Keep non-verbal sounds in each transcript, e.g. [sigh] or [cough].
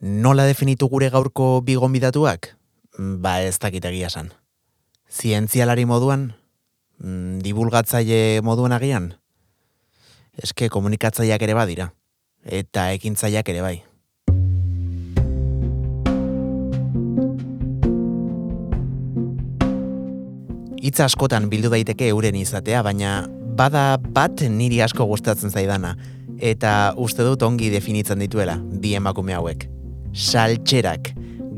Nola definitu gure gaurko bigon bidatuak? Ba ez dakit egia san. Zientzialari moduan? Mm, Dibulgatzaile moduan agian? Eske komunikatzaileak ere badira. Eta ekintzaileak ere bai. Hitz askotan bildu daiteke euren izatea, baina bada bat niri asko gustatzen zaidana eta uste dut ongi definitzen dituela bi emakume hauek. Saltxerak,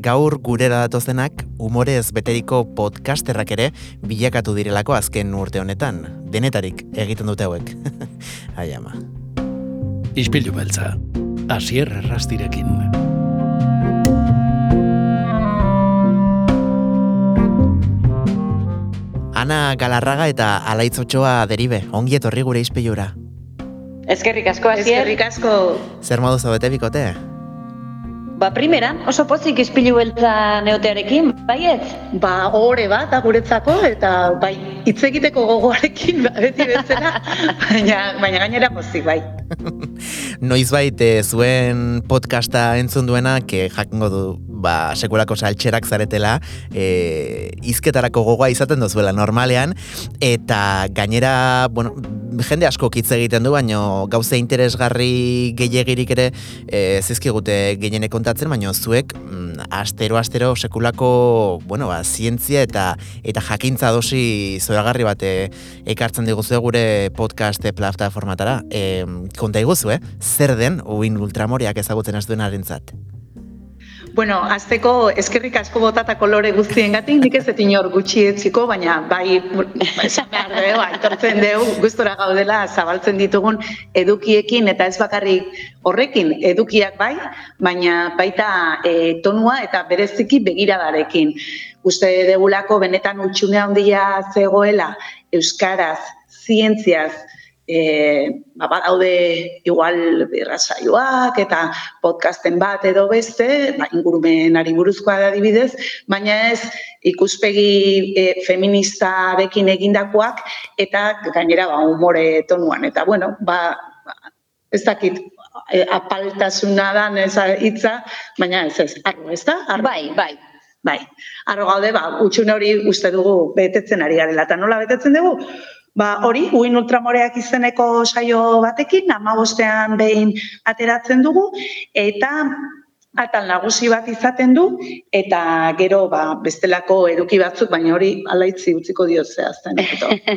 gaur gurera datozenak umorez beteriko podcasterrak ere bilakatu direlako azken urte honetan. Denetarik egiten dute hauek. [laughs] Ai ama. Ispilu beltza, asier errastirekin. Ana Galarraga eta Alaitzotxoa deribe, ongi etorri gure izpilura. Eskerrik asko, Asier. Eskerrik asko. Zer modu zaudete bikote? Ba, primeran, oso pozik izpilu beltza neotearekin, baiet? Ba, ore bat, da guretzako, eta bai, hitz egiteko gogoarekin, ba, beti bezala, [laughs] baina, baina gainera pozik, bai. [laughs] Noizbait e, zuen podcasta entzun duena, que jakingo du, ba, sekulako saltxerak zaretela, e, izketarako gogoa izaten duzuela normalean, eta gainera, bueno, jende asko hitz egiten du, baino gauze interesgarri gehiagirik ere e, zizkigute gehiene kontatzen, baino zuek mm, astero astero sekulako, bueno, ba, zientzia eta eta jakintza dosi zoragarri bate ekartzen diguzu gure podcast plataformatara. E, konta iguzu, eh? Zer den uin ultramoreak ezagutzen ez duen arentzat? Bueno, azteko eskerrik asko botata kolore guztiengatik, nik ez etin hor gutxi etziko, baina bai, esan behar aitortzen dugu, gustora gaudela zabaltzen ditugun edukiekin, eta ez bakarrik horrekin edukiak bai, baina baita e, tonua eta bereziki begiradarekin. Uste degulako benetan utxunea handia zegoela, euskaraz, zientziaz, e, ba, badaude igual birrasaioak eta podcasten bat edo beste, ba, ingurumenari buruzkoa da adibidez, baina ez ikuspegi e, feministarekin egindakoak eta gainera ba, humore tonuan. Eta bueno, ba, ez dakit, e, apaltasuna da hitza, baina ez ez, arro, ez da? Bai, bai. Bai, arro gaude, ba, utxune hori uste dugu betetzen ari garela. Eta nola betetzen dugu? Ba, hori, uin ultramoreak izeneko saio batekin, ama bostean behin ateratzen dugu, eta atal nagusi bat izaten du eta gero ba, bestelako eduki batzuk baina hori alaitzi utziko dio zehazten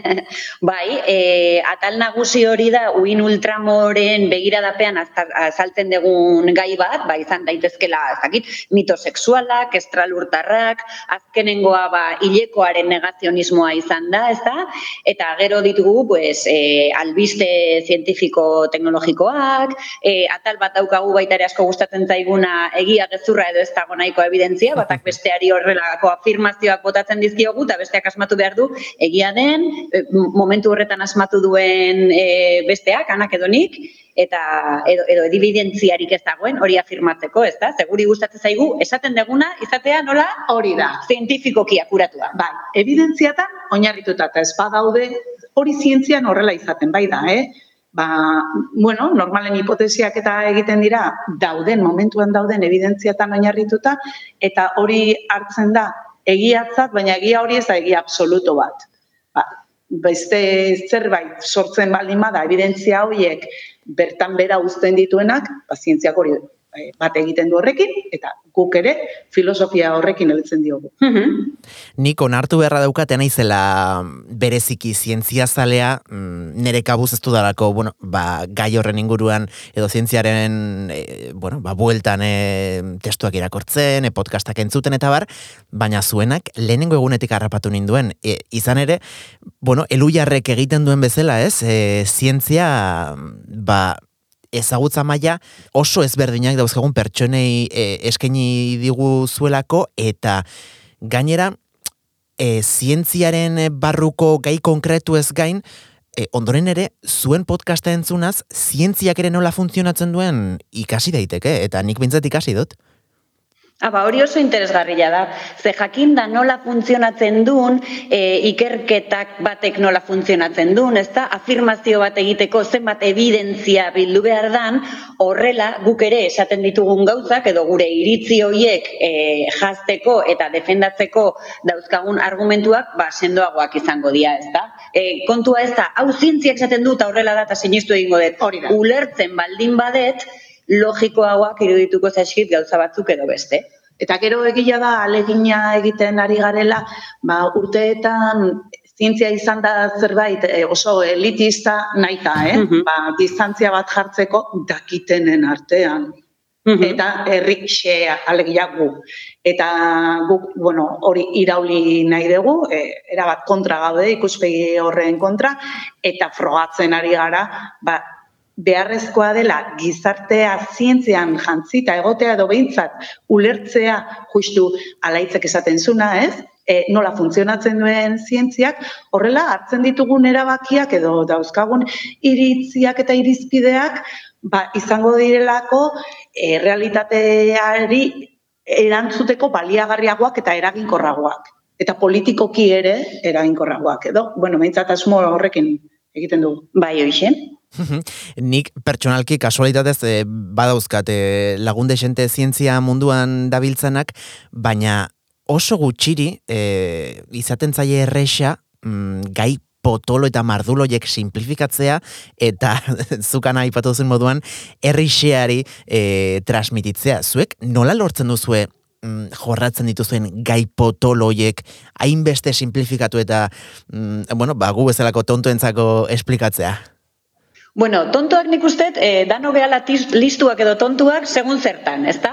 [laughs] bai, e, atal nagusi hori da uin ultramoren begiradapean azaltzen dugun gai bat, ba izan daitezkela ezakit, mito sexualak, estralurtarrak, azkenengoa ba hilekoaren negazionismoa izan da, ez da? Eta gero ditugu pues e, albiste zientifiko teknologikoak, e, atal bat daukagu baita ere asko gustatzen zaiguna egia gezurra edo ez dago nahiko evidentzia, batak [laughs] besteari horrelako afirmazioak botatzen dizkiogu eta besteak asmatu behar du egia den, e, momentu horretan asmatu duen e, besteak, anak edo nik, eta edo, edo evidentziarik ez dagoen hori afirmatzeko, ez da? Seguri gustatzen zaigu, esaten deguna, izatea nola? Hori da. Zientifikoki akuratua. Bai, evidentziatan oinarrituta eta ez badaude hori zientzian horrela izaten, bai da, eh? Ba, bueno, normalen hipotesiak eta egiten dira dauden, momentuan dauden evidentziatan oinarrituta, eta hori hartzen da egiatzat, baina egia hori ez da egia absoluto bat. Ba, beste zerbait sortzen baldin bada evidentzia horiek bertan bera uzten dituenak, ba, zientziak hori bat egiten du horrekin, eta guk ere filosofia horrekin heltzen diogu. Nik onartu beharra daukaten naizela bereziki zientzia zalea, mm, nere kabuz ez dudalako, bueno, ba, gai horren inguruan, edo zientziaren, e, bueno, ba, bueltan e, testuak irakortzen, e, podcastak entzuten eta bar, baina zuenak lehenengo egunetik harrapatu ninduen. E, izan ere, bueno, elujarrek egiten duen bezala, ez? E, zientzia, ba, ezagutza maila oso ezberdinak dauzkagun pertsonei e, eskaini digu zuelako eta gainera e, zientziaren barruko gai konkretu ez gain e, ondoren ere zuen podcasta entzunaz zientziak ere nola funtzionatzen duen ikasi daiteke eta nik bintzat ikasi dut. Aba, hori oso interesgarria da. Ze jakin da nola funtzionatzen duen, e, ikerketak batek nola funtzionatzen duen, ezta? Afirmazio bat egiteko zenbat evidentzia bildu behar dan, horrela guk ere esaten ditugun gauzak edo gure iritzi hoiek e, jazteko eta defendatzeko dauzkagun argumentuak ba sendoagoak izango dira, ezta? E, kontua ez da, hau zientziak esaten dut horrela da eta sinistu egingo dut. Ulertzen baldin badet, logikoagoak irudituko zaizkit gauza batzuk edo beste. Eta gero egia da alegina egiten ari garela, ba, urteetan zientzia izan da zerbait e, oso elitista naita, eh? Mhm. ba, distantzia bat jartzeko dakitenen artean. Eta herri xea alegia gu. Eta guk, bueno, hori irauli nahi dugu, e, erabat kontra gaude ikuspegi horren kontra, eta frogatzen ari gara, ba, beharrezkoa dela gizartea zientzian jantzita egotea edo behintzat ulertzea justu alaitzek esaten zuna, ez? E, nola funtzionatzen duen zientziak, horrela hartzen ditugun erabakiak edo dauzkagun iritziak eta irizpideak ba, izango direlako e, realitateari erantzuteko baliagarriagoak eta eraginkorragoak. Eta politikoki ere eraginkorragoak edo. Bueno, behintzat asmo horrekin egiten dugu. Bai, hoxe. Nik pertsonalki kasualitatez e, badauzkat e, lagunde xente zientzia munduan dabiltzanak, baina oso gutxiri e, izaten zaie erresa mm, gai potolo eta marduloiek simplifikatzea eta [laughs] zukan aipatu zen moduan errixeari e, transmititzea. Zuek nola lortzen duzue mm, jorratzen dituzuen gai potoloiek hainbeste simplifikatu eta mm, bueno, ba, gu bezalako tontoentzako esplikatzea? Bueno, tontoak nik uste, eh, dano behala listuak edo tontuak segun zertan, ezta?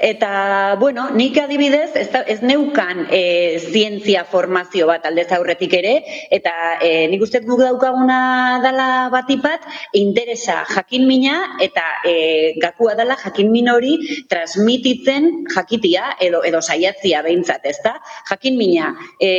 Eta, bueno, nik adibidez, ez, da, ez neukan e, zientzia formazio bat aldez aurretik ere, eta e, nik uste guk daukaguna dala batipat, interesa jakin mina, eta e, gakua dala jakin min hori transmititzen jakitia, edo, edo saiatzia behintzat, ezta? Jakin mina, e,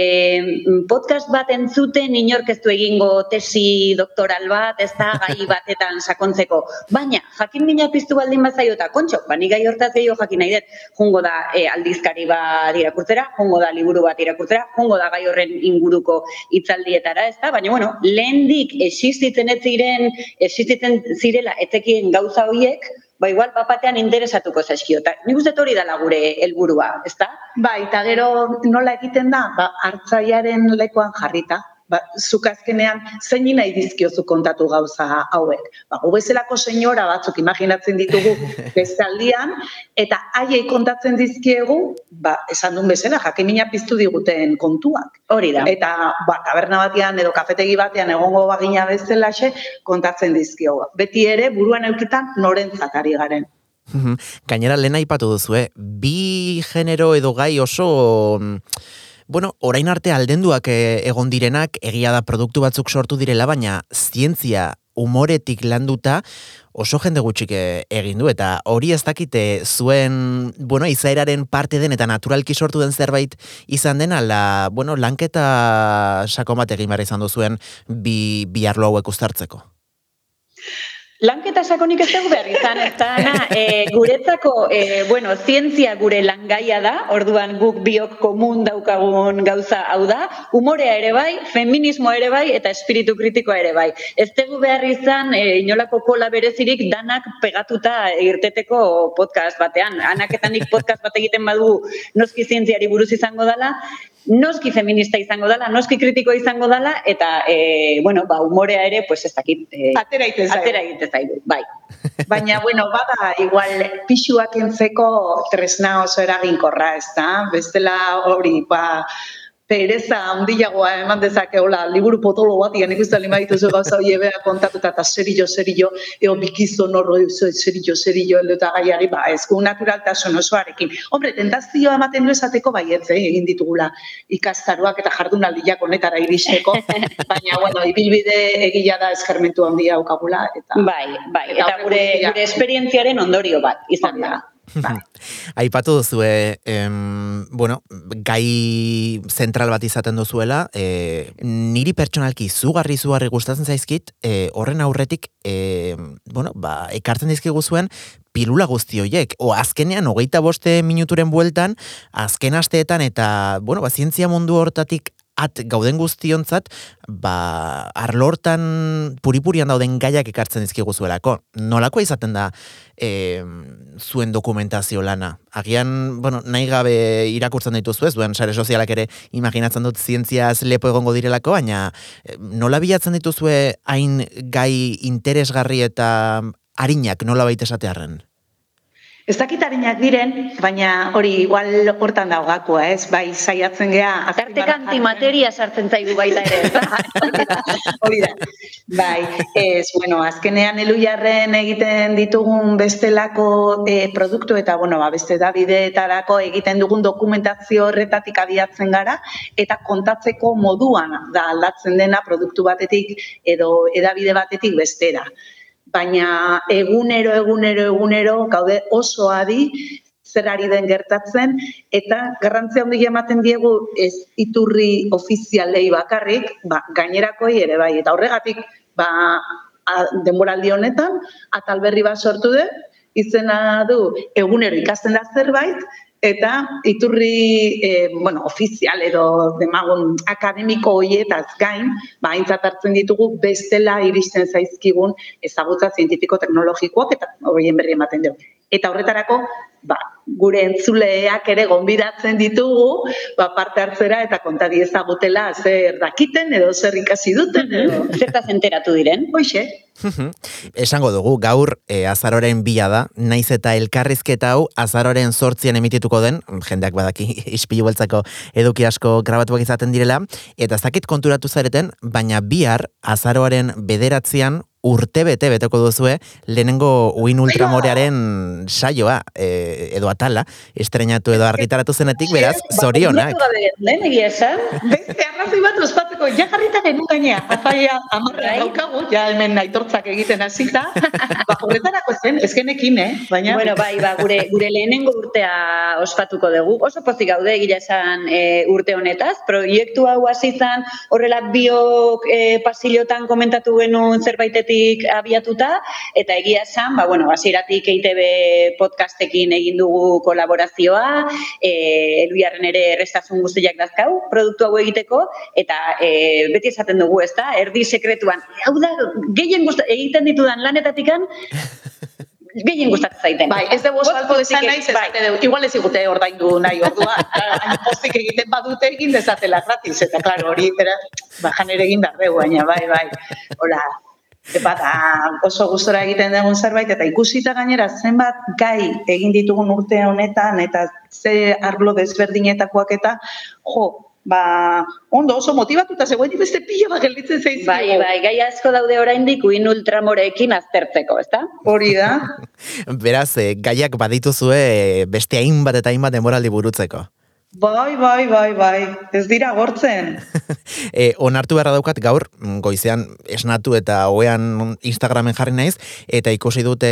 podcast bat entzuten inork ez du egingo tesi doktoral bat, ez da, gai [laughs] batetan sakontzeko. Baina, jakin mina piztu baldin bazaio eta kontxo, ba, ni gai hortaz gehiago jakin nahi dut, jungo da e, aldizkari bat irakurtzera, jungo da liburu bat irakurtzera, jungo da gai horren inguruko hitzaldietara, ez da? Baina, bueno, lehendik existitzen ez ziren, existitzen zirela etekien gauza horiek, ba igual bapatean interesatuko zaizkio. Ta, nik uste hori dela gure helburua, ezta? Ba, eta gero nola egiten da, ba, hartzaiaren lekuan jarrita. Ba, zuk azkenean zein nahi dizkiozu kontatu gauza hauek. Ba, gu bezalako senyora batzuk imaginatzen ditugu [laughs] bestaldian, eta haiei kontatzen dizkiegu, ba, esan duen bezala, jakimina piztu diguten kontuak. Hori da. Eta ba, taberna batean edo kafetegi batean egongo bagina bezalaxe kontatzen dizkiogu. Beti ere buruan eukitan norentzat ari garen. [laughs] Gainera lehen aipatu duzu, eh? bi genero edo gai oso... Bueno, orain arte aldenduak eh, egon direnak, egia da produktu batzuk sortu direla, baina zientzia umoretik landuta oso jende gutxik eh, egin du, eta hori ez dakite zuen, bueno, izaeraren parte den eta naturalki sortu den zerbait izan den, ala, bueno, lanketa sakon bat egin behar izan duzuen bi, bi arlo hauek uztartzeko. Lanketa sakonik ez dugu behar izan, ez da, Ana, e, guretzako, e, bueno, zientzia gure langaia da, orduan guk biok komun daukagun gauza hau da, umorea ere bai, feminismoa ere bai, eta espiritu kritikoa ere bai. Ez dugu behar izan, e, inolako kola berezirik danak pegatuta irteteko podcast batean. Anak eta nik podcast bat egiten badu noski zientziari buruz izango dala, noski feminista izango dala, noski kritikoa izango dala, eta, e, bueno, ba, umorea ere, pues ez dakit, e, Atera iten zaigu. atera egiten zaigu, bai. [laughs] Baina, bueno, bada, igual, pixuak entzeko tresna oso eraginkorra, ez da? Bestela hori, ba, pereza handiagoa eman dezakeola, liburu potolo bat, igan ikusten lima dituzu gauza hori ebea kontatuta, eta serio, serio, eo bikizon horro, serio, serio, eta gaiari, ba, ez gu naturaltasun osoarekin. Hombre, tentazioa ematen du esateko, bai, ez, eh, egin ditugula ikastaroak eta jardunaldiak honetara iristeko, [laughs] baina, bueno, ibilbide egila da eskarmentu handia aukagula, eta... Bai, bai, Eta eta gure, gure esperientziaren ondorio bat, izan da. Bai. [laughs] Aipatu duzue, em, bueno, gai zentral bat izaten duzuela, e, niri pertsonalki zugarri zugarri gustatzen zaizkit, e, horren aurretik, e, bueno, ba, ekartzen dizkigu zuen, pilula guzti hoiek. O azkenean, hogeita boste minuturen bueltan, azken asteetan eta, bueno, ba, zientzia mundu hortatik at gauden guztionzat, ba, arlortan puripurian dauden gaiak ekartzen dizkigu zuelako. Nolako izaten da e, zuen dokumentazio lana? Agian, bueno, nahi gabe irakurtzen dituzu ez, duen sare sozialak ere imaginatzen dut zientziaz lepo egongo direlako, baina nola bilatzen dituzue hain gai interesgarri eta harinak nola baita esatearen? Ez dakitarinak diren, baina hori igual hortan daugakoa, ez? Bai, saiatzen gea... Tarteka antimateria sartzen zaigu baita ere. [laughs] hori da. Bai, ez, bueno, azkenean elujarren egiten ditugun bestelako e, produktu eta, bueno, ba, beste da bideetarako egiten dugun dokumentazio horretatik abiatzen gara eta kontatzeko moduan da aldatzen dena produktu batetik edo edabide batetik bestera baina egunero, egunero, egunero, gaude oso adi, zer ari den gertatzen, eta garrantzia handia ematen diegu ez iturri ofizialei bakarrik, ba, gainerakoi ere bai, eta horregatik, ba, denboraldi honetan, atal berri bat sortu du, izena du egunero ikasten da zerbait, eta iturri e, bueno, ofizial edo demagun akademiko hoietaz gain, ba, hartzen ditugu bestela iristen zaizkigun ezagutza zientifiko teknologikoak eta horien berri ematen dugu. Eta horretarako, ba, gure entzuleak ere gonbidatzen ditugu, ba, parte hartzera eta kontari ezagutela zer dakiten edo zer ikasi duten. Edo. Zertaz enteratu diren. Hoxe. Esango dugu, gaur e, azaroren bila da, naiz eta elkarrizketa hau azaroren sortzien emitituko den, jendeak badaki [laughs] ispilu beltzako eduki asko grabatuak izaten direla, eta ez dakit konturatu zareten, baina bihar azaroaren bederatzean urte bete beteko duzue lehenengo uin ultramorearen saioa e, edo atala estrenatu edo argitaratu zenetik beraz ba, zorionak. lehen egia esan. Beste arrazoi bat ospatzeko ja jarrita genuen gainea afaia amarra bai. daukagu ja hemen aitortzak egiten hasita. [laughs] Ba horretarako zen ezkenekin eh baina bueno bai ba gure gure lehenengo urtea ospatuko dugu. Oso pozik gaude egia esan e, urte honetaz. Proiektu hau hasi izan horrela biok e, pasilotan komentatu genuen zerbaitetik abiatuta eta egia esan, ba bueno, hasieratik EITB podcastekin egin dugu kolaborazioa, eh Eluiarren ere errestasun guztiak dazkau produktu hau egiteko eta e, beti esaten dugu, ezta? Erdi sekretuan. Hau da, gehien egiten ditudan lanetatikan [laughs] gehien gustatzen zaiten. Bai, ez dugu salto esan nahi, bai. dugu, igual ez igute ordaindu nahi ordua, hain pozik egiten badute egin dezatela gratis, eta klaro, hori, bera, bajan ere egin dardeu, baina, bai, bai, hola, Eta oso gustora egiten dugun zerbait, eta ikusita gainera zenbat gai egin ditugun urte honetan, eta ze arlo desberdinetakoak eta, jo, ba, ondo oso motivatuta zegoen beste pila bat gelditzen zaizkigu. Bai, bai, gai asko daude oraindik uin ultramoreekin aztertzeko, ezta? Hori da. [laughs] Beraz, eh, gaiak badituzue beste hainbat eta hainbat demoraldi burutzeko. Bai, bai, bai, bai, ez dira gortzen. [laughs] e, onartu beharra daukat gaur, goizean esnatu eta hoean Instagramen jarri naiz, eta ikusi dute,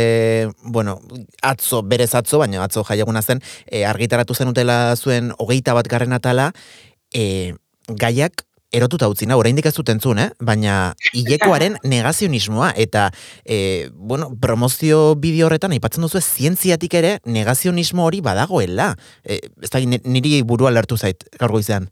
bueno, atzo, berez atzo, baina atzo jaiaguna zen, e, argitaratu zenutela zuen hogeita bat garren atala, e, gaiak erotuta utzi na, oraindik ez dut entzun, eh? baina hilekoaren negazionismoa, eta, e, bueno, promozio bideo horretan, aipatzen duzu zientziatik ere, negazionismo hori badagoela. E, ez da, niri burua lertu zait, gaur goizean.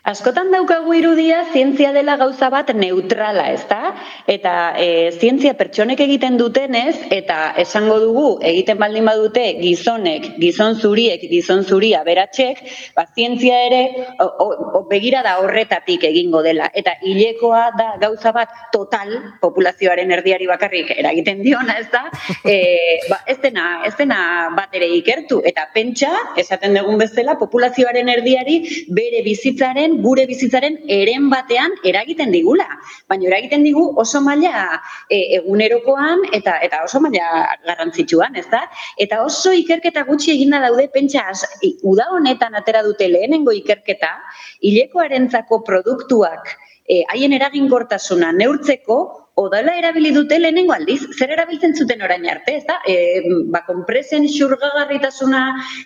Askotan daukagu irudia zientzia dela gauza bat neutrala, ez da? Eta e, zientzia pertsonek egiten dutenez, eta esango dugu, egiten baldin badute gizonek, gizon zuriek, gizon zuria beratxek, ba, zientzia ere o, o, begira da horretatik egingo dela. Eta hilekoa da gauza bat total, populazioaren erdiari bakarrik eragiten diona, ez da? E, ba, ez, dena, ez dena bat ere ikertu. Eta pentsa, esaten dugun bezala, populazioaren erdiari bere bizitzaren gure bizitzaren eren batean eragiten digula. Baina eragiten digu oso maila e, egunerokoan eta eta oso maila garrantzitsuan, ez da? Eta oso ikerketa gutxi eginda daude pentsa uda honetan atera dute lehenengo ikerketa, hilekoarentzako produktuak e, haien eraginkortasuna neurtzeko odala erabili dute lehenengo aldiz, zer erabiltzen zuten orain arte, ez da? E, ba, konpresen xurgagarritasuna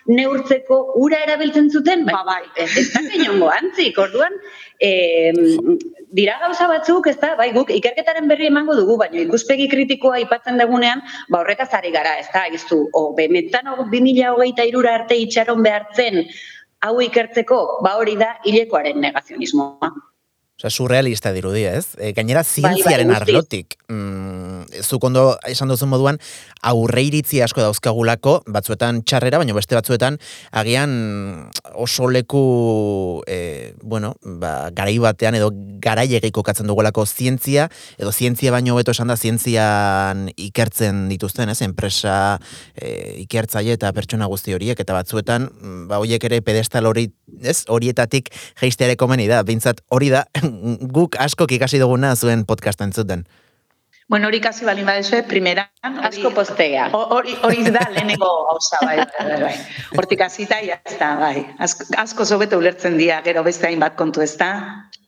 neurtzeko ura erabiltzen zuten, Ba, bai. ez da geniongo antzik, orduan, e, dira gauza batzuk, ez da, bai, guk ikerketaren berri emango dugu, baina ikuspegi kritikoa aipatzen dugunean, ba, horretaz ari gara, ez da, iztu, o, bemetano 2008 irura arte itxaron behartzen, hau ikertzeko, ba hori da hilekoaren negazionismoa. Osa, surrealista dirudia, ez? E, gainera, zientziaren bai, guztiz. arlotik. Mm, zuk ondo esan duzu moduan, aurre iritzi asko dauzkagulako, batzuetan txarrera, baina beste batzuetan, agian oso leku, e, bueno, ba, garai batean edo garaiegei kokatzen dugulako zientzia, edo zientzia baino beto esan da zientzian ikertzen dituzten, ez? Enpresa e, ikertzaile eta pertsona guzti horiek, eta batzuetan, mm, ba, horiek ere pedestal hori, ez? Horietatik geistea ere komeni da, bintzat hori da, [laughs] guk askok ikasi duguna zuen podcast entzuten. Bueno, hori kasi balin badezue, primeran... hori- Asko postea. Ho- Hori hori da lehenengo gauza, bai, bai, bai, bai. Hortik hasita ja ez da, bai. Asko, asko zobeto ulertzen dira, gero beste hainbat kontu ez da.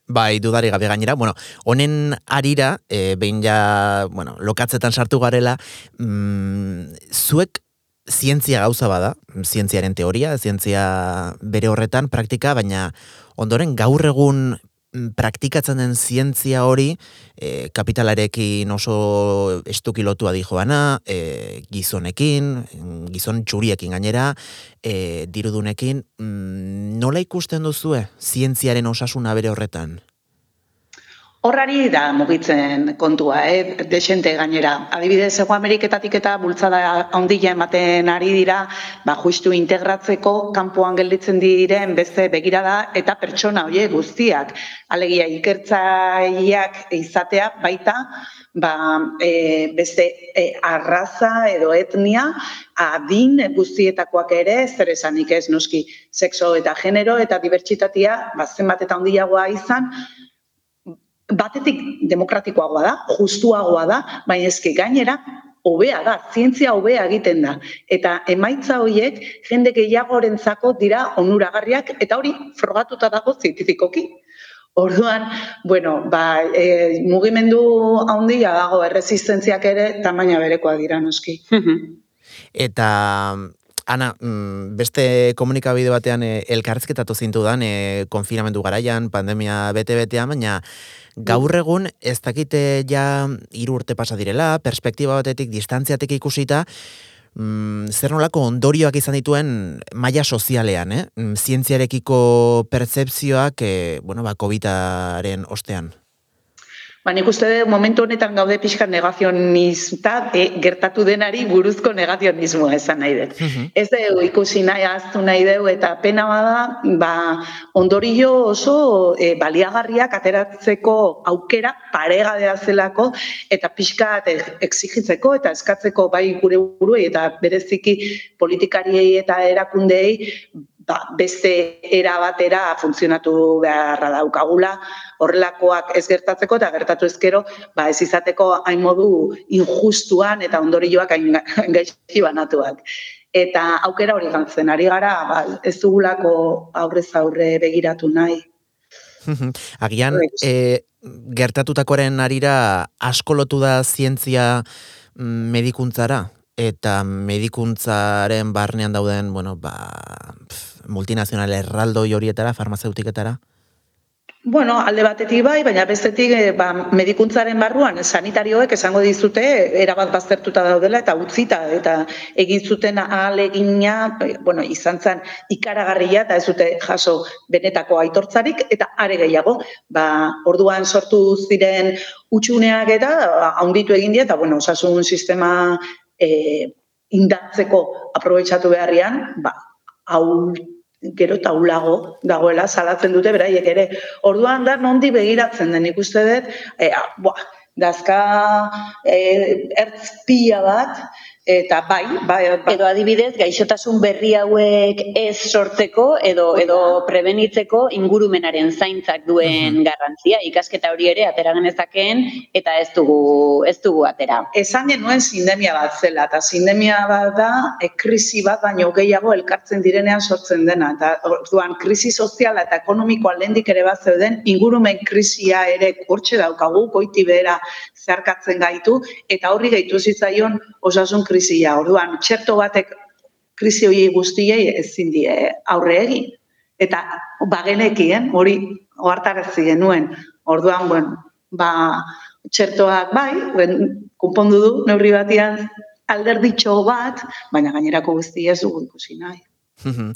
Bai, dudari gabe gainera, bueno, honen arira, e, behin ja, bueno, lokatzetan sartu garela, mm, zuek zientzia gauza bada, zientziaren teoria, zientzia bere horretan, praktika, baina ondoren gaur egun praktikatzen den zientzia hori e, kapitalarekin oso estuki lotua di joana, e, gizonekin, gizon txuriekin gainera, e, dirudunekin, mm, nola ikusten duzue zientziaren osasuna bere horretan? Horrari da mugitzen kontua, eh? desente gainera. Adibidez, Ego Ameriketatik eta bultzada handia ematen ari dira, ba, justu integratzeko kanpoan gelditzen diren beste begirada eta pertsona hoiek guztiak. Alegia ikertzaileak izatea baita, ba, e, beste e, arraza edo etnia, adin guztietakoak ere, zer esanik ez noski, sexo eta genero eta dibertsitatea, ba, zenbat eta handiagoa izan, batetik demokratikoagoa da, justuagoa da, baina eski gainera hobea da, zientzia hobea egiten da. Eta emaitza horiek jende gehiagorentzako dira onuragarriak eta hori frogatuta dago zientifikoki. Orduan, bueno, ba, e, mugimendu handia dago erresistentziak ere tamaina berekoa dira noski. Eta Ana, mm, beste komunikabide batean e, elkarrezketatu zintudan e, konfinamendu garaian, pandemia bete-betean, baina gaur egun ez dakite ja hiru urte pasa direla, perspektiba batetik, distantziatik ikusita, mm, zer nolako ondorioak izan dituen maila sozialean, eh? Mm, Zientziarekiko pertzepzioak, e, bueno, ba, COVID-aren ostean. Ba, nik uste dut momentu honetan gaude pixka negazionista e, gertatu denari buruzko negazionismoa esan nahi dut. Ez dugu ikusi nahi, aztu nahi dugu, eta pena bada, ba, ondorio oso e, baliagarriak ateratzeko aukera paregadea zelako, eta pixka e, exigitzeko eta eskatzeko bai gure buruei eta bereziki politikariei eta erakundeei ba, beste era batera funtzionatu beharra daukagula, horrelakoak ez gertatzeko eta gertatu ezkero, ba, ez izateko hain modu injustuan eta ondorioak hain gaizki banatuak. Eta aukera hori gantzen, ari gara, ba, ez dugulako aurrez aurre begiratu nahi. [laughs] Agian, e, gertatutakoaren arira asko lotu da zientzia mm, medikuntzara eta medikuntzaren barnean dauden, bueno, ba, pf, multinazional erraldoi horietara, farmazeutiketara. Bueno, alde batetik bai, baina bestetik eh, ba, medikuntzaren barruan sanitarioek esango dizute erabat baztertuta daudela eta utzita eta egin zuten ahalegina, eh, bueno, izan zen ikaragarria eta ez dute jaso benetako aitortzarik eta are gehiago, ba, orduan sortu ziren utxuneak eta ba, haunditu egin dira eta bueno, osasun sistema eh, indartzeko aprobetxatu beharrian, ba, hau gero eta ulago dagoela salatzen dute beraiek ere. Orduan da nondi begiratzen den ikuste dut, e, buah, dazka e, ertz pila bat, Eta bai, bai, bai. Edo adibidez, gaixotasun berri hauek ez sortzeko edo edo prebenitzeko ingurumenaren zaintzak duen garrantzia. Ikasketa hori ere atera genezakeen eta ez dugu ez dugu atera. Esan genuen sindemia bat zela, eta sindemia bat da, e, krisi bat baino gehiago elkartzen direnean sortzen dena. Eta orduan, krisi soziala eta ekonomikoa lendik ere bat zeuden, ingurumen krisia ere hortxe daukagu, goiti behera zeharkatzen gaitu, eta horri gehitu zitzaion osasun krisia. Orduan, txerto batek krisi hori guztiei ezin die aurre egin. Eta bagenekien, hori ohartarazi genuen. Orduan, bueno, ba, txertoak bai, ben, konpondu du neurri batean alderditxo bat, baina gainerako guzti ez dugu ikusi nahi. Mhm.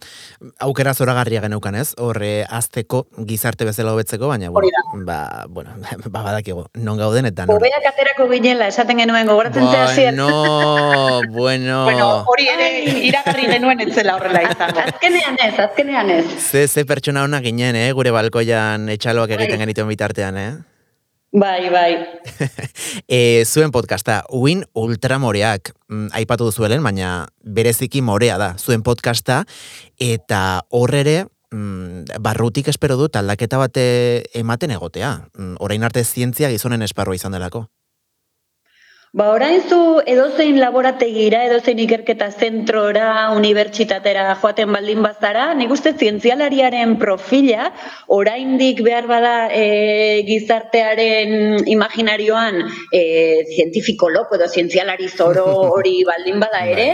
Aukera zoragarria geneukan ez, horre azteko gizarte bezala hobetzeko, baina bueno, ba, bueno, [laughs] ba, badakigu, non gauden eta non. Hobeak aterako ginela, esaten genuen gogoratzen zea zier. Bueno, [laughs] bueno. Bueno, hori ere iragarri genuen etzela horrela izango. [laughs] Azkenean ez, azkenean ez. Ze, ze pertsona ona ginen, eh, gure balkoian etxaloak egiten genituen bitartean, eh? Bai, bai. [laughs] e, zuen podcasta, Win Ultramoreak, mm, aipatu duzuelen, baina bereziki morea da, zuen podcasta, eta horrere, mm, barrutik espero dut aldaketa bate ematen egotea. Mm, orain arte zientzia gizonen esparroa izan delako. Ba, orain zu edozein laborategira, edozein ikerketa zentrora, unibertsitatera joaten baldin bazara, nik uste zientzialariaren profila, oraindik behar bada e, gizartearen imaginarioan e, zientifiko loko edo zientzialari zoro [laughs] hori baldin bada ere,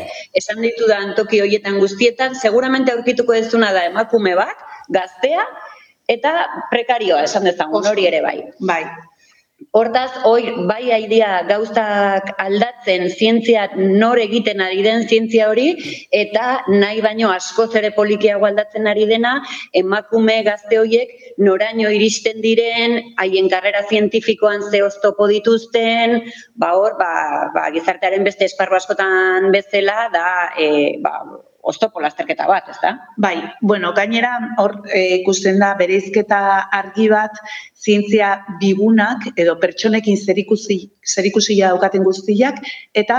esan ditudan toki horietan guztietan, seguramente aurkituko ez da emakume bat, gaztea, eta prekarioa esan dezagun hori ere bai. Bai, Hortaz, hoi, bai aidea gauztak aldatzen zientzia nor egiten ari den zientzia hori, eta nahi baino askoz ere polikiago aldatzen ari dena, emakume gazte horiek noraino iristen diren, haien karrera zientifikoan ze oztopo dituzten, ba hor, ba, ba, gizartearen beste esparru askotan bezala, da, e, ba, oztopo lasterketa bat, ez da? Bai, bueno, gainera hor e, ikusten da bereizketa argi bat zientzia bigunak edo pertsonekin zerikusi zerikusia daukaten guztiak eta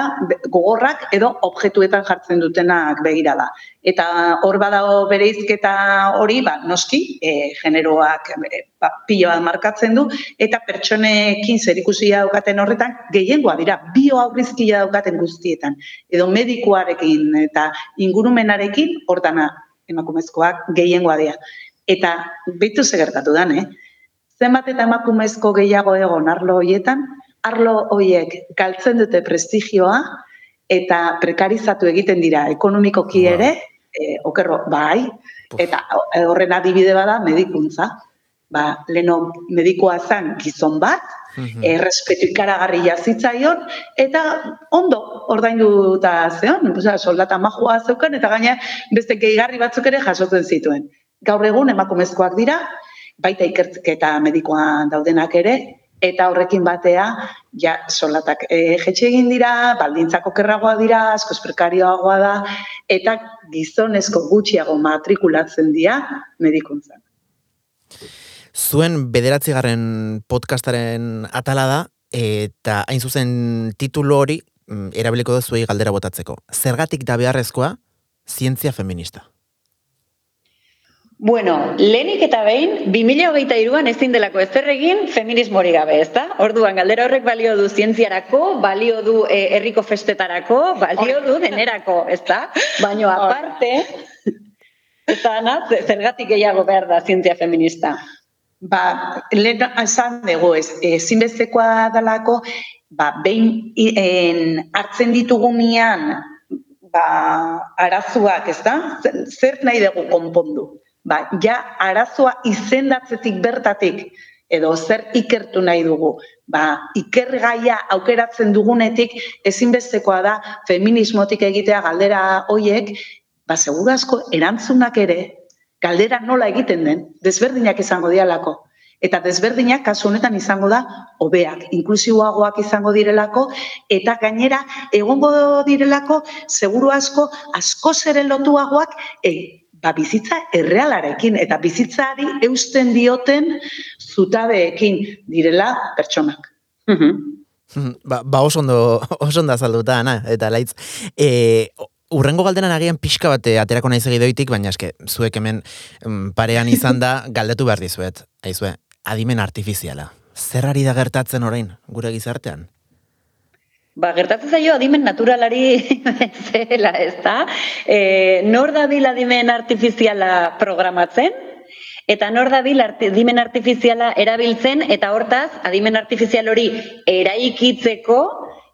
gogorrak edo objektuetan jartzen dutenak begirala. Eta hor badago bereizketa hori, ba, noski, e, generoak e, ba, pilo markatzen du, eta pertsonekin zerikusia daukaten horretan, gehiengoa dira, bio aurrizkia daukaten guztietan. Edo medikuarekin eta ingurumenarekin, hortana emakumezkoak gehiengoa dira. Eta behitu gertatu dan, eh? Zenbat eta emakumezko gehiago egon arlo hoietan, arlo hoiek galtzen dute prestigioa eta prekarizatu egiten dira ekonomikoki Ba. ere, e, okerro, bai, eta horren adibide bada medikuntza. Ba, leno medikoa zen gizon bat, Mhm. errespetu ikaragarri jazitzaion, eta ondo ordaindu eta zeon, osea, soldata majua zeukan, eta gaina beste gehigarri batzuk ere jasotzen zituen. Gaur egun emakumezkoak dira, baita ikertzeketa medikoan daudenak ere, eta horrekin batea, ja, solatak e, jetxe egin dira, baldintzak okerragoa dira, askoz prekarioagoa da, eta gizonezko gutxiago matrikulatzen dira medikuntzan. Zuen bederatzigarren podcastaren atala da, eta hain zuzen titulu hori mm, erabiliko da zuei galdera botatzeko. Zergatik da beharrezkoa zientzia feminista? Bueno, lehenik eta behin, 2008an ezin delako ezer egin feminismori gabe, ezta? Orduan, galdera horrek balio du zientziarako, balio du eh, herriko festetarako, balio du denerako, ezta? Baina aparte, eta ana, zergatik gehiago behar da zientzia feminista. Ba, lehen esan dugu, ez, ezinbestekoa dalako, ba, behin en, hartzen ditugunean, ba, arazoak, ez da? Zer nahi dugu konpondu? Ba, ja, arazoa izendatzetik bertatik, edo zer ikertu nahi dugu. Ba, ikergaia aukeratzen dugunetik ezinbestekoa da feminismotik egitea galdera hoiek, ba, seguru asko erantzunak ere, galdera nola egiten den, desberdinak izango dialako. Eta desberdinak kasu honetan izango da hobeak, inklusiboagoak izango direlako eta gainera egongo direlako seguru asko askoz ere lotuagoak e, ba, bizitza errealarekin eta bizitzari eusten dioten zutabeekin direla pertsonak. Mhm. ba, ba oso ondo, [laughs] oso ondo azalduta, ana, eta laitz. E, urrengo galdenan agian pixka bate aterako nahi segidoitik, baina eske, zuek hemen mm, parean izan da, [laughs] galdetu behar dizuet. Aizue, adimen artifiziala. Zer ari da gertatzen orain, gure gizartean? Ba, gertatzen zaio adimen naturalari zela, ez da? E, nor da bil adimen artifiziala programatzen? Eta nor da bil adimen artifiziala erabiltzen, eta hortaz, adimen artifizial hori eraikitzeko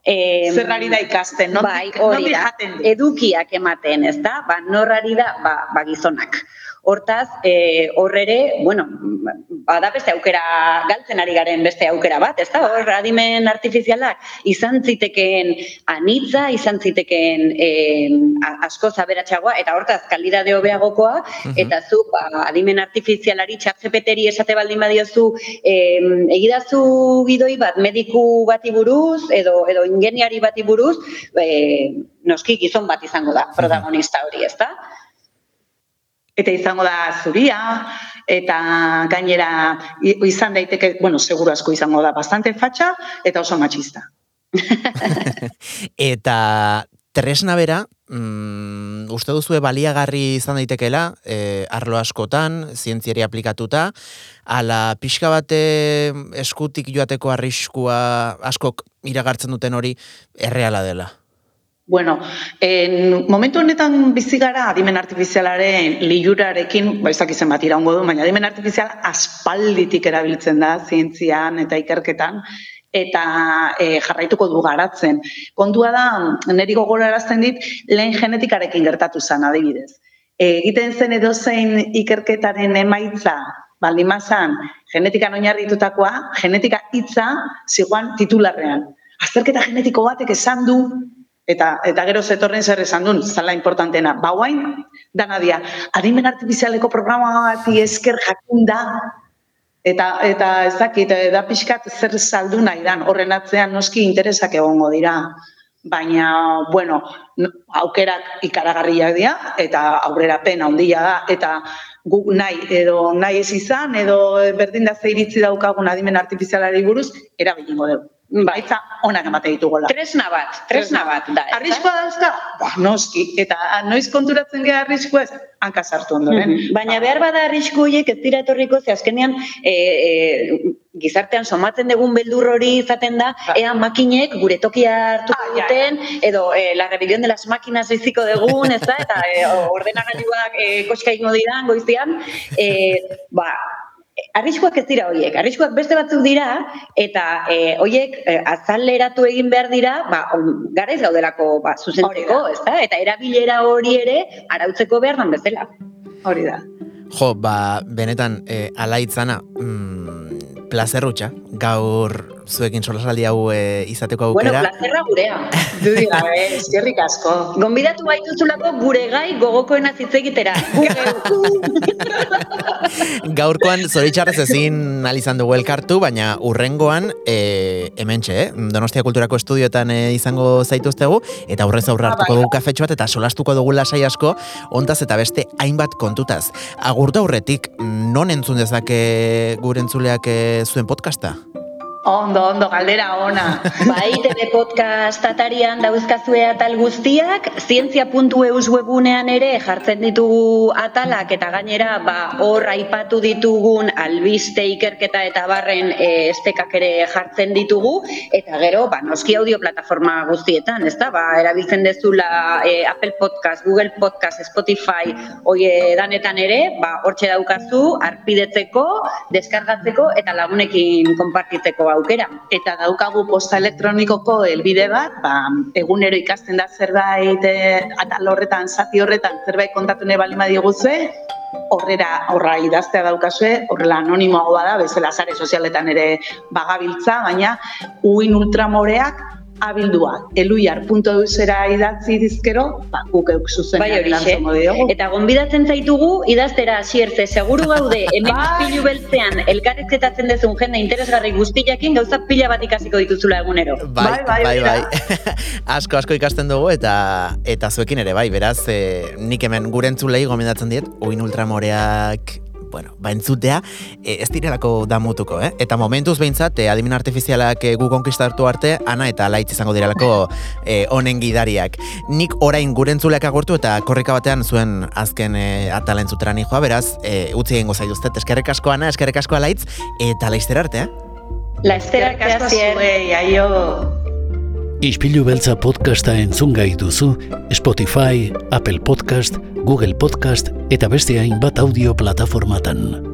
Eh, Zerrari da ikasten, no? Bai, hori da, edukiak ematen, ez da? Ba, norrari da, ba, ba gizonak. Hortaz, e, hor ere, bueno, bada beste aukera galtzen ari garen beste aukera bat, ez da? Hor, adimen artifizialak izan zitekeen anitza, izan zitekeen e, asko zaberatxagoa, eta hortaz, kalidade hobeagokoa, mhm. eta zu, ba, adimen artifizialari txapzepeteri esate baldin badiozu, e, egidazu gidoi bat, mediku bati buruz, edo, edo ingeniari bati buruz, e, noski gizon bat izango da, mhm. protagonista hori, ez da? Eta izango da zuria, eta gainera izan daiteke, bueno, seguro asko izango da bastante fatxa, eta oso machista. [laughs] eta tresna bera, mm, uste duzu baliagarri izan daitekela, e, arlo askotan, zientziari aplikatuta, ala pixka bate eskutik joateko arriskua askok iragartzen duten hori erreala dela. Bueno, en momentu honetan bizi gara adimen artifizialaren liurarekin, ba ez dakizen bat iraungo du, baina adimen artifizial aspalditik erabiltzen da zientzian eta ikerketan eta e, jarraituko du garatzen. Kontua da, neri gogorarazten dit, lehen genetikarekin gertatu zen adibidez. E, egiten zen edozein ikerketaren emaitza baldimazan genetikan oinarritutakoa, genetika hitza ziguan titularrean. Azterketa genetiko batek esan du Eta, eta gero zetorren zer esan duen, zala importantena. Ba, guain, dana dia, adimen artifizialeko programa bati esker jakun da, eta, eta ez dakit, da pixkat zer saldu nahi dan, horren atzean noski interesak egongo dira. Baina, bueno, aukerak ikaragarriak dira, eta aurrera pena ondila da, eta guk nahi, edo nahi ez izan, edo berdin da zeiritzi daukagun adimen artifizialari buruz, erabilingo dugu. Baitza onak emate ditugola. Tresna bat, tresna bat da. Arriskoa dauzka? Ba, noski. Eta noiz konturatzen gara arriskoa ez? Hanka sartu ondoren. Mm Baina behar bada arrisku horiek ez dira etorriko, ze azkenean e, e, gizartean somatzen dugun beldur hori izaten da, ba. ea makinek gure tokia hartu ah, duten, edo e, la rebelión de las máquinas biziko dugun, ez da? Eta e, ordenagailuak e, koska ingo diran goizian. E, ba, Arriskuak ez dira hoiek, arriskuak beste batzuk dira eta eh hoiek e, azaleratu egin behar dira, ba garaiz gaudelako ba zuzentzeko, ezta? Eta erabilera hori ere arautzeko behar dan bezala. Hori da. Jo, ba, benetan, e, alaitzana, mm, plazerrutxa, gaur zuekin solasaldi hau e, izateko aukera. Bueno, plazerra gurea. Dudi gabe, [laughs] eskerrik asko. Gonbidatu baituzulako gure gai gogokoena zitzegitera. [laughs] Gaurkoan zoritxarrez ezin alizan dugu elkartu, baina urrengoan e, hemen txe, eh? Donostia Kulturako Estudioetan e, izango zaituztegu, eta urrez aurra hartuko dugu kafetxo bat, eta solastuko dugu lasai asko, ontaz eta beste hainbat kontutaz. Agurtu aurretik, non entzun dezake gure entzuleak e, zuen podcasta? Ondo, ondo, galdera ona. [laughs] Bai, TV podcast atarian dauzkazue atal guztiak, zientzia.eus webunean ere jartzen ditugu atalak eta gainera ba, hor aipatu ditugun albiste ikerketa eta barren e, estekak ere jartzen ditugu eta gero, ba, noski audio plataforma guztietan, ez da? Ba, erabiltzen dezula e, Apple Podcast, Google Podcast, Spotify, oie danetan ere, ba, hortxe daukazu, arpidetzeko, deskargatzeko eta lagunekin konpartitzeko aukera. Eta daukagu posta elektronikoko helbide bat, ba, egunero ikasten da zerbait e, atal horretan, zati horretan, zerbait kontatu nahi balima diguzue, horrera horra idaztea daukazue, horrela anonimoa da, bezala zare sozialetan ere bagabiltza, baina uin ultramoreak abildua eluiar.eusera idatzi dizkero, ba, guk euk zuzen bai Eta gonbidatzen zaitugu, idaztera asiertze, seguru gaude, hemen bai. pilu beltzean, elkarrezketatzen dezun jende interesgarri guztiakin, gauza pila bat ikasiko dituzula egunero. Bai, bai, bai, bai. bai. [laughs] asko, asko ikasten dugu, eta eta zuekin ere, bai, beraz, e, nik hemen gure entzulei gomendatzen diet, uin ultramoreak bueno, ba entzutea, e, ez direlako damutuko, eh? Eta momentuz behintzat, e, adimin artifizialak e, gu konkistartu arte, ana eta laitz izango direlako e, onen gidariak. Nik orain gure entzuleak agurtu eta korrika batean zuen azken e, atala entzutera joa, beraz, e, utzi egingo zaituztet, eskerrek asko ana, eskerrek asko alaitz, eta laizter arte, eh? Laizter arte, aio. Ispilu beltza podcasta entzun gai duzu Spotify, Apple Podcast, Google Podcast eta beste hainbat audio plataformatan.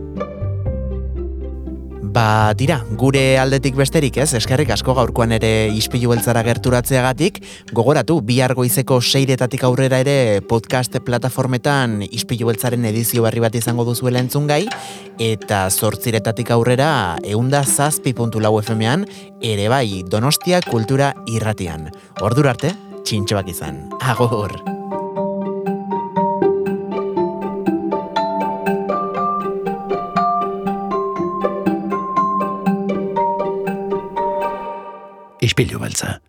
Ba, tira, gure aldetik besterik ez, eskerrik asko gaurkoan ere ispilu beltzara gerturatzeagatik, gogoratu, bi argoizeko seiretatik aurrera ere podcast plataformetan ispilu beltzaren edizio berri bat izango duzuela entzun gai, eta zortziretatik aurrera eunda zazpi puntu lau FM-ean, ere bai donostia kultura irratian. Ordur arte, txintxoak izan. Agur! Ispilu beltza. Ene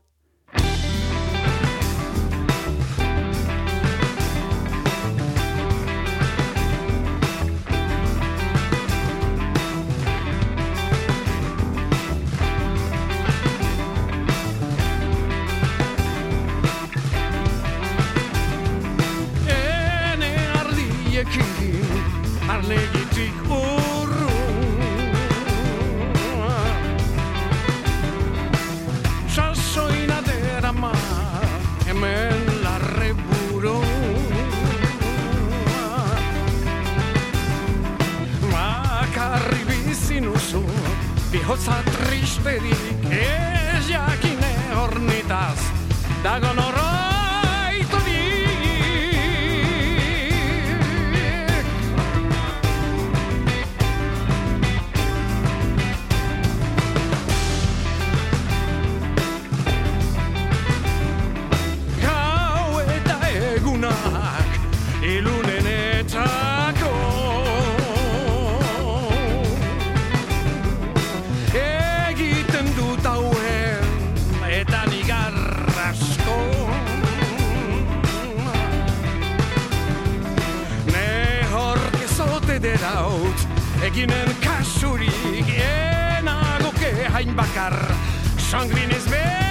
eginen kasurik enagoke hain bakar sangrinez betelik